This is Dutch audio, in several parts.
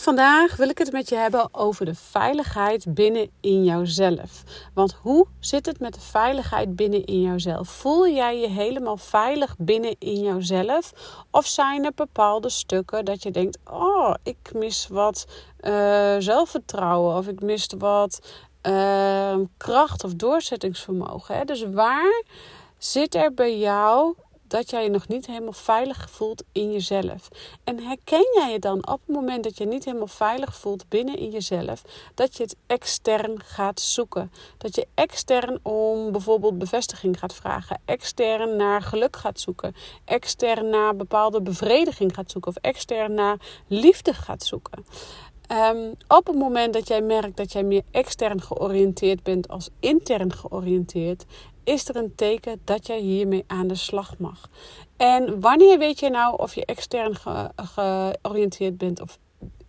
Vandaag wil ik het met je hebben over de veiligheid binnen in jouzelf. Want hoe zit het met de veiligheid binnen in jouzelf? Voel jij je helemaal veilig binnen in jouzelf? Of zijn er bepaalde stukken dat je denkt: oh, ik mis wat uh, zelfvertrouwen of ik mis wat uh, kracht of doorzettingsvermogen? Hè? Dus waar zit er bij jou dat jij je nog niet helemaal veilig voelt in jezelf. En herken jij je dan op het moment dat je niet helemaal veilig voelt binnen in jezelf, dat je het extern gaat zoeken. Dat je extern om bijvoorbeeld bevestiging gaat vragen, extern naar geluk gaat zoeken, extern naar bepaalde bevrediging gaat zoeken of extern naar liefde gaat zoeken. Um, op het moment dat jij merkt dat jij meer extern georiënteerd bent als intern georiënteerd, is er een teken dat jij hiermee aan de slag mag. En wanneer weet je nou of je extern georiënteerd bent of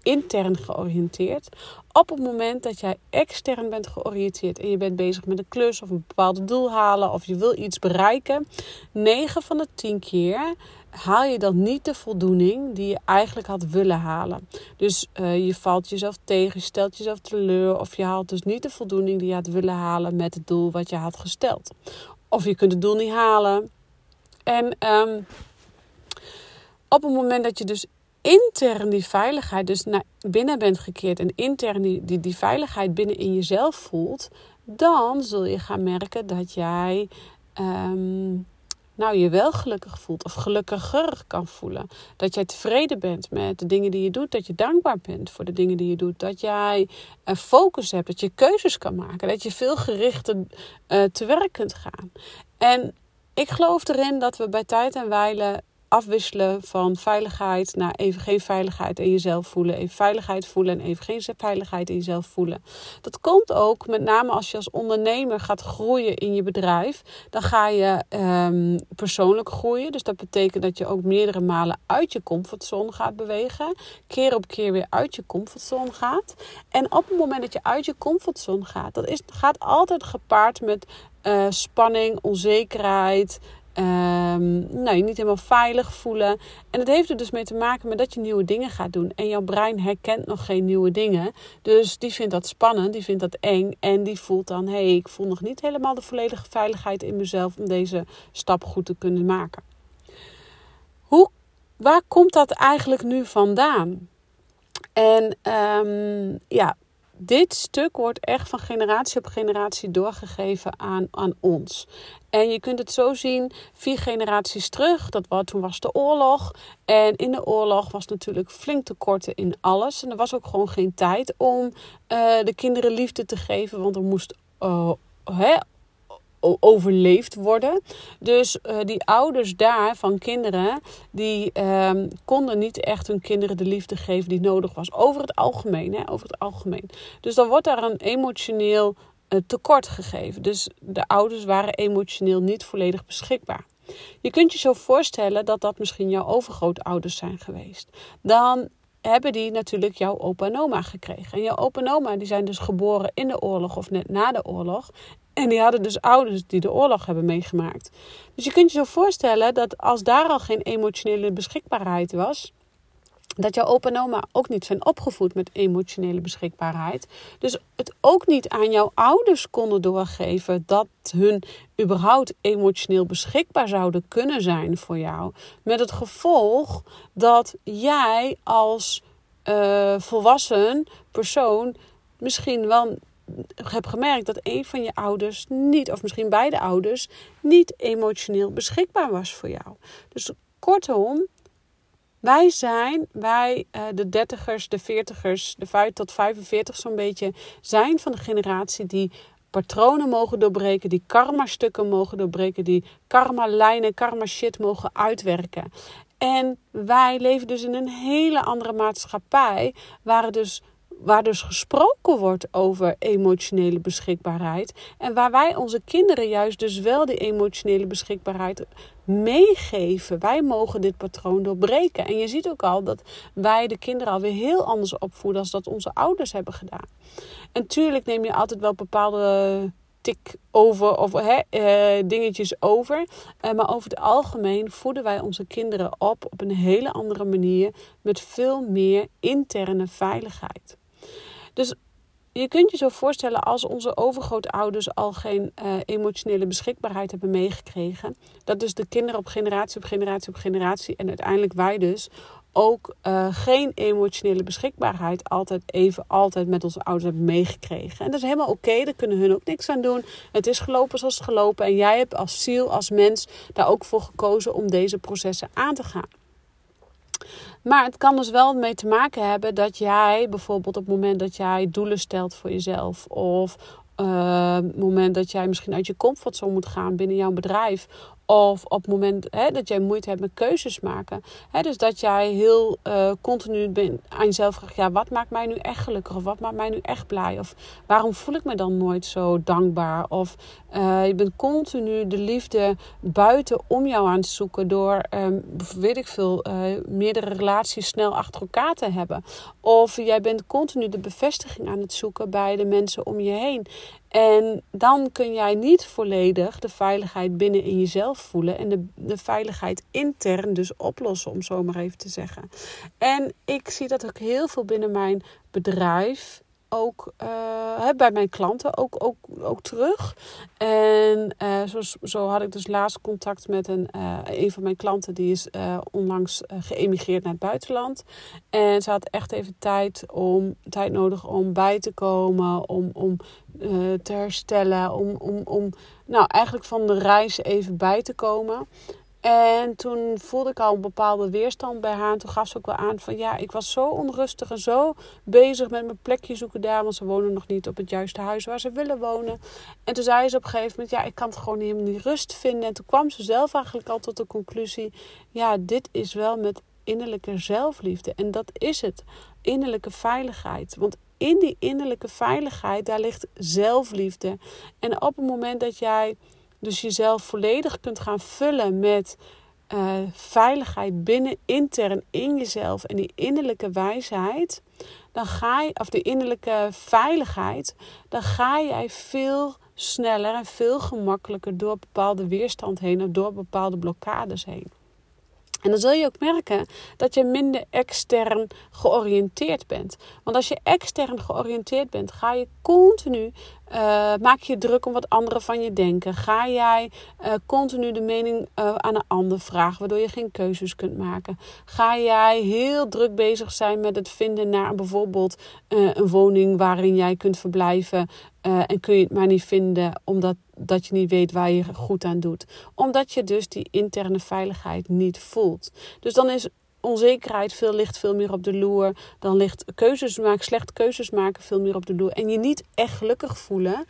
intern georiënteerd? Op het moment dat jij extern bent georiënteerd en je bent bezig met een klus of een bepaald doel halen of je wil iets bereiken, 9 van de 10 keer haal je dan niet de voldoening die je eigenlijk had willen halen. Dus uh, je valt jezelf tegen, je stelt jezelf teleur of je haalt dus niet de voldoening die je had willen halen met het doel wat je had gesteld. Of je kunt het doel niet halen. En um, op het moment dat je dus intern die veiligheid dus naar binnen bent gekeerd en intern die, die, die veiligheid binnen in jezelf voelt, dan zul je gaan merken dat jij um, nou je wel gelukkig voelt of gelukkiger kan voelen. Dat jij tevreden bent met de dingen die je doet, dat je dankbaar bent voor de dingen die je doet, dat jij een focus hebt, dat je keuzes kan maken, dat je veel gerichter uh, te werk kunt gaan. En ik geloof erin dat we bij tijd en wijle afwisselen van veiligheid naar even geen veiligheid in jezelf voelen. Even veiligheid voelen en even geen veiligheid in jezelf voelen. Dat komt ook met name als je als ondernemer gaat groeien in je bedrijf. Dan ga je um, persoonlijk groeien. Dus dat betekent dat je ook meerdere malen uit je comfortzone gaat bewegen. Keer op keer weer uit je comfortzone gaat. En op het moment dat je uit je comfortzone gaat, dat is, gaat altijd gepaard met uh, spanning, onzekerheid. Um, nou, je niet helemaal veilig voelen. En het heeft er dus mee te maken met dat je nieuwe dingen gaat doen. En jouw brein herkent nog geen nieuwe dingen. Dus die vindt dat spannend, die vindt dat eng. En die voelt dan, hé, hey, ik voel nog niet helemaal de volledige veiligheid in mezelf om deze stap goed te kunnen maken. Hoe, waar komt dat eigenlijk nu vandaan? En um, ja, dit stuk wordt echt van generatie op generatie doorgegeven aan, aan ons. En je kunt het zo zien, vier generaties terug, dat was, toen was de oorlog. En in de oorlog was natuurlijk flink tekorten in alles. En er was ook gewoon geen tijd om uh, de kinderen liefde te geven, want er moest uh, overleefd worden. Dus uh, die ouders daar van kinderen, die um, konden niet echt hun kinderen de liefde geven die nodig was. Over het algemeen, hè, over het algemeen. Dus dan wordt daar een emotioneel uh, tekort gegeven. Dus de ouders waren emotioneel niet volledig beschikbaar. Je kunt je zo voorstellen dat dat misschien jouw overgrootouders zijn geweest. Dan hebben die natuurlijk jouw opa en oma gekregen. En jouw opa en oma die zijn dus geboren in de oorlog of net na de oorlog. En die hadden dus ouders die de oorlog hebben meegemaakt. Dus je kunt je zo voorstellen dat als daar al geen emotionele beschikbaarheid was, dat jouw opa en oma ook niet zijn opgevoed met emotionele beschikbaarheid. Dus het ook niet aan jouw ouders konden doorgeven dat hun überhaupt emotioneel beschikbaar zouden kunnen zijn voor jou. Met het gevolg dat jij als uh, volwassen persoon misschien wel hebt gemerkt dat een van je ouders niet, of misschien beide ouders, niet emotioneel beschikbaar was voor jou. Dus kortom, wij zijn, wij uh, de dertigers, de veertigers, de 5 tot 45 zo'n beetje, zijn van de generatie die patronen mogen doorbreken, die karma-stukken mogen doorbreken, die karma-lijnen, karma-shit mogen uitwerken. En wij leven dus in een hele andere maatschappij, waar dus waar dus gesproken wordt over emotionele beschikbaarheid. En waar wij onze kinderen juist dus wel die emotionele beschikbaarheid meegeven. Wij mogen dit patroon doorbreken. En je ziet ook al dat wij de kinderen alweer heel anders opvoeden als dat onze ouders hebben gedaan. En tuurlijk neem je altijd wel bepaalde tik over of eh, dingetjes over. Uh, maar over het algemeen voeden wij onze kinderen op op een hele andere manier met veel meer interne veiligheid. Dus je kunt je zo voorstellen als onze overgrootouders al geen uh, emotionele beschikbaarheid hebben meegekregen. Dat dus de kinderen op generatie op generatie op generatie en uiteindelijk wij dus ook uh, geen emotionele beschikbaarheid altijd even altijd met onze ouders hebben meegekregen. En dat is helemaal oké, daar kunnen hun ook niks aan doen. Het is gelopen zoals het gelopen en jij hebt als ziel, als mens daar ook voor gekozen om deze processen aan te gaan. Maar het kan dus wel mee te maken hebben dat jij bijvoorbeeld op het moment dat jij doelen stelt voor jezelf. Of uh, het moment dat jij misschien uit je comfortzone moet gaan binnen jouw bedrijf. Of op het moment hè, dat jij moeite hebt met keuzes maken. Hè, dus dat jij heel uh, continu bent aan jezelf vraagt: ja, wat maakt mij nu echt gelukkig? Of wat maakt mij nu echt blij? Of waarom voel ik me dan nooit zo dankbaar? Of uh, je bent continu de liefde buiten om jou aan het zoeken door, um, weet ik veel, uh, meerdere relaties snel achter elkaar te hebben. Of jij bent continu de bevestiging aan het zoeken bij de mensen om je heen. En dan kun jij niet volledig de veiligheid binnen in jezelf voelen en de, de veiligheid intern dus oplossen, om zo maar even te zeggen. En ik zie dat ook heel veel binnen mijn bedrijf ook uh, bij mijn klanten ook, ook, ook terug. En uh, zo, zo had ik dus laatst contact met een, uh, een van mijn klanten. Die is onlangs geëmigreerd naar het buitenland. En ze had echt even tijd, om, tijd nodig om bij te komen. Om, om te herstellen. Om, om, om nou, eigenlijk van de reis even bij te komen. En toen voelde ik al een bepaalde weerstand bij haar. En toen gaf ze ook wel aan van ja, ik was zo onrustig en zo bezig met mijn plekje zoeken daar. Want ze wonen nog niet op het juiste huis waar ze willen wonen. En toen zei ze op een gegeven moment, ja, ik kan het gewoon helemaal niet rust vinden. En toen kwam ze zelf eigenlijk al tot de conclusie, ja, dit is wel met innerlijke zelfliefde. En dat is het, innerlijke veiligheid. Want in die innerlijke veiligheid, daar ligt zelfliefde. En op het moment dat jij dus jezelf volledig kunt gaan vullen met uh, veiligheid binnen intern in jezelf en die innerlijke wijsheid, dan ga je, of de innerlijke veiligheid, dan ga jij veel sneller en veel gemakkelijker door bepaalde weerstand heen of door bepaalde blokkades heen. En dan zul je ook merken dat je minder extern georiënteerd bent. Want als je extern georiënteerd bent, ga je continu uh, maak je druk om wat anderen van je denken? Ga jij uh, continu de mening uh, aan een ander vragen, waardoor je geen keuzes kunt maken? Ga jij heel druk bezig zijn met het vinden naar bijvoorbeeld een woning waarin jij kunt verblijven? en kun je het maar niet vinden omdat dat je niet weet waar je goed aan doet. Omdat je dus die interne veiligheid niet voelt. Dus dan is onzekerheid veel ligt veel meer op de loer. Dan ligt keuzes maken, slechte keuzes maken veel meer op de loer. En je niet echt gelukkig voelen.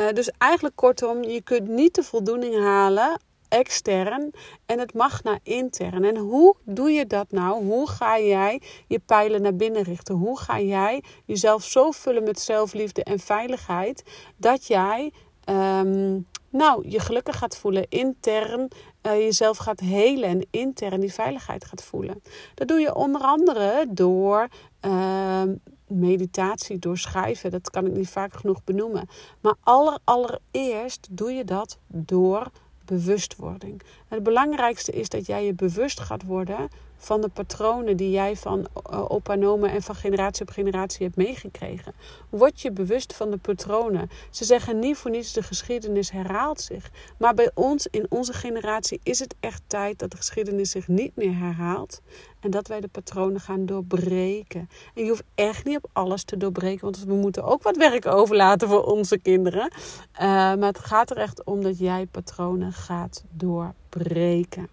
Uh, dus eigenlijk kortom, je kunt niet de voldoening halen extern en het mag naar intern. En hoe doe je dat nou? Hoe ga jij je pijlen naar binnen richten? Hoe ga jij jezelf zo vullen met zelfliefde en veiligheid dat jij um, nou, je gelukkig gaat voelen intern, uh, jezelf gaat helen en intern die veiligheid gaat voelen. Dat doe je onder andere door uh, meditatie, door schrijven. Dat kan ik niet vaak genoeg benoemen. Maar aller, allereerst doe je dat door bewustwording. Het belangrijkste is dat jij je bewust gaat worden van de patronen die jij van uh, opa en en van generatie op generatie hebt meegekregen. Word je bewust van de patronen. Ze zeggen niet voor niets de geschiedenis herhaalt zich. Maar bij ons, in onze generatie, is het echt tijd dat de geschiedenis zich niet meer herhaalt. En dat wij de patronen gaan doorbreken. En je hoeft echt niet op alles te doorbreken, want we moeten ook wat werk overlaten voor onze kinderen. Uh, maar het gaat er echt om dat jij patronen gaat doorbreken.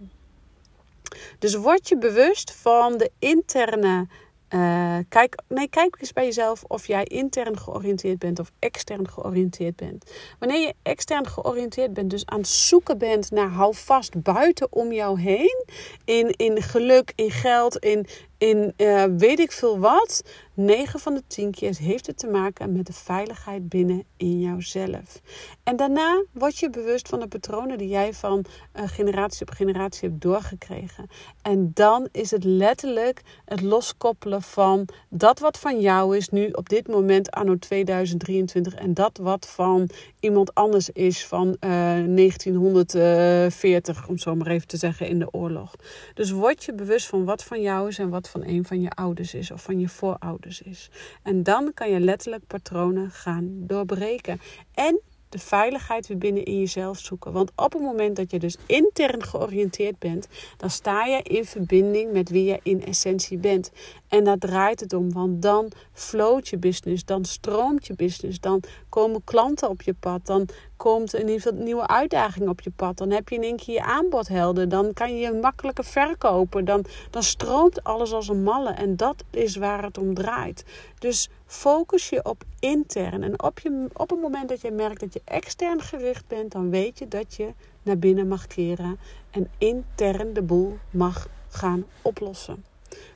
Dus word je bewust van de interne. Uh, kijk, nee, kijk eens bij jezelf of jij intern georiënteerd bent of extern georiënteerd bent. Wanneer je extern georiënteerd bent, dus aan het zoeken bent naar houvast buiten om jou heen, in, in geluk, in geld, in, in uh, weet ik veel wat, 9 van de 10 keer heeft het te maken met de veiligheid binnen in jouzelf. En daarna word je bewust van de patronen die jij van uh, generatie op generatie hebt doorgekregen. En dan is het letterlijk het loskoppelen van dat wat van jou is nu op dit moment anno 2023 en dat wat van iemand anders is van uh, eh, 1940, om zo maar even te zeggen, in de oorlog. Dus word je bewust van wat van jou is en wat van een van je ouders is of van je voorouders is. En dan kan je letterlijk patronen gaan doorbreken. En de veiligheid weer binnen in jezelf zoeken. Want op het moment dat je dus intern georiënteerd bent, dan sta je in verbinding met wie je in essentie bent. En daar draait het om, want dan floot je business, dan stroomt je business, dan komen klanten op je pad, dan komt een nieuwe uitdaging op je pad, dan heb je in één keer je aanbod helder, dan kan je je makkelijker verkopen, dan, dan stroomt alles als een malle en dat is waar het om draait. Dus focus je op intern en op, je, op het moment dat je merkt dat je extern gericht bent, dan weet je dat je naar binnen mag keren en intern de boel mag gaan oplossen.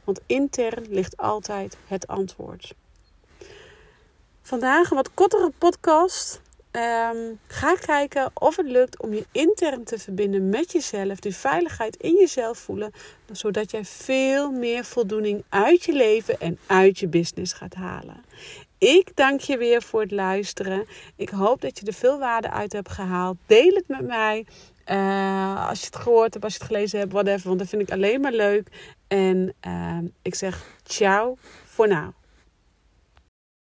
Want intern ligt altijd het antwoord. Vandaag een wat kortere podcast. Um, ga kijken of het lukt om je intern te verbinden met jezelf. Die veiligheid in jezelf voelen. Zodat jij veel meer voldoening uit je leven en uit je business gaat halen. Ik dank je weer voor het luisteren. Ik hoop dat je er veel waarde uit hebt gehaald. Deel het met mij. Uh, als je het gehoord hebt, als je het gelezen hebt, whatever. Want dat vind ik alleen maar leuk. En uh, ik zeg ciao voor nu.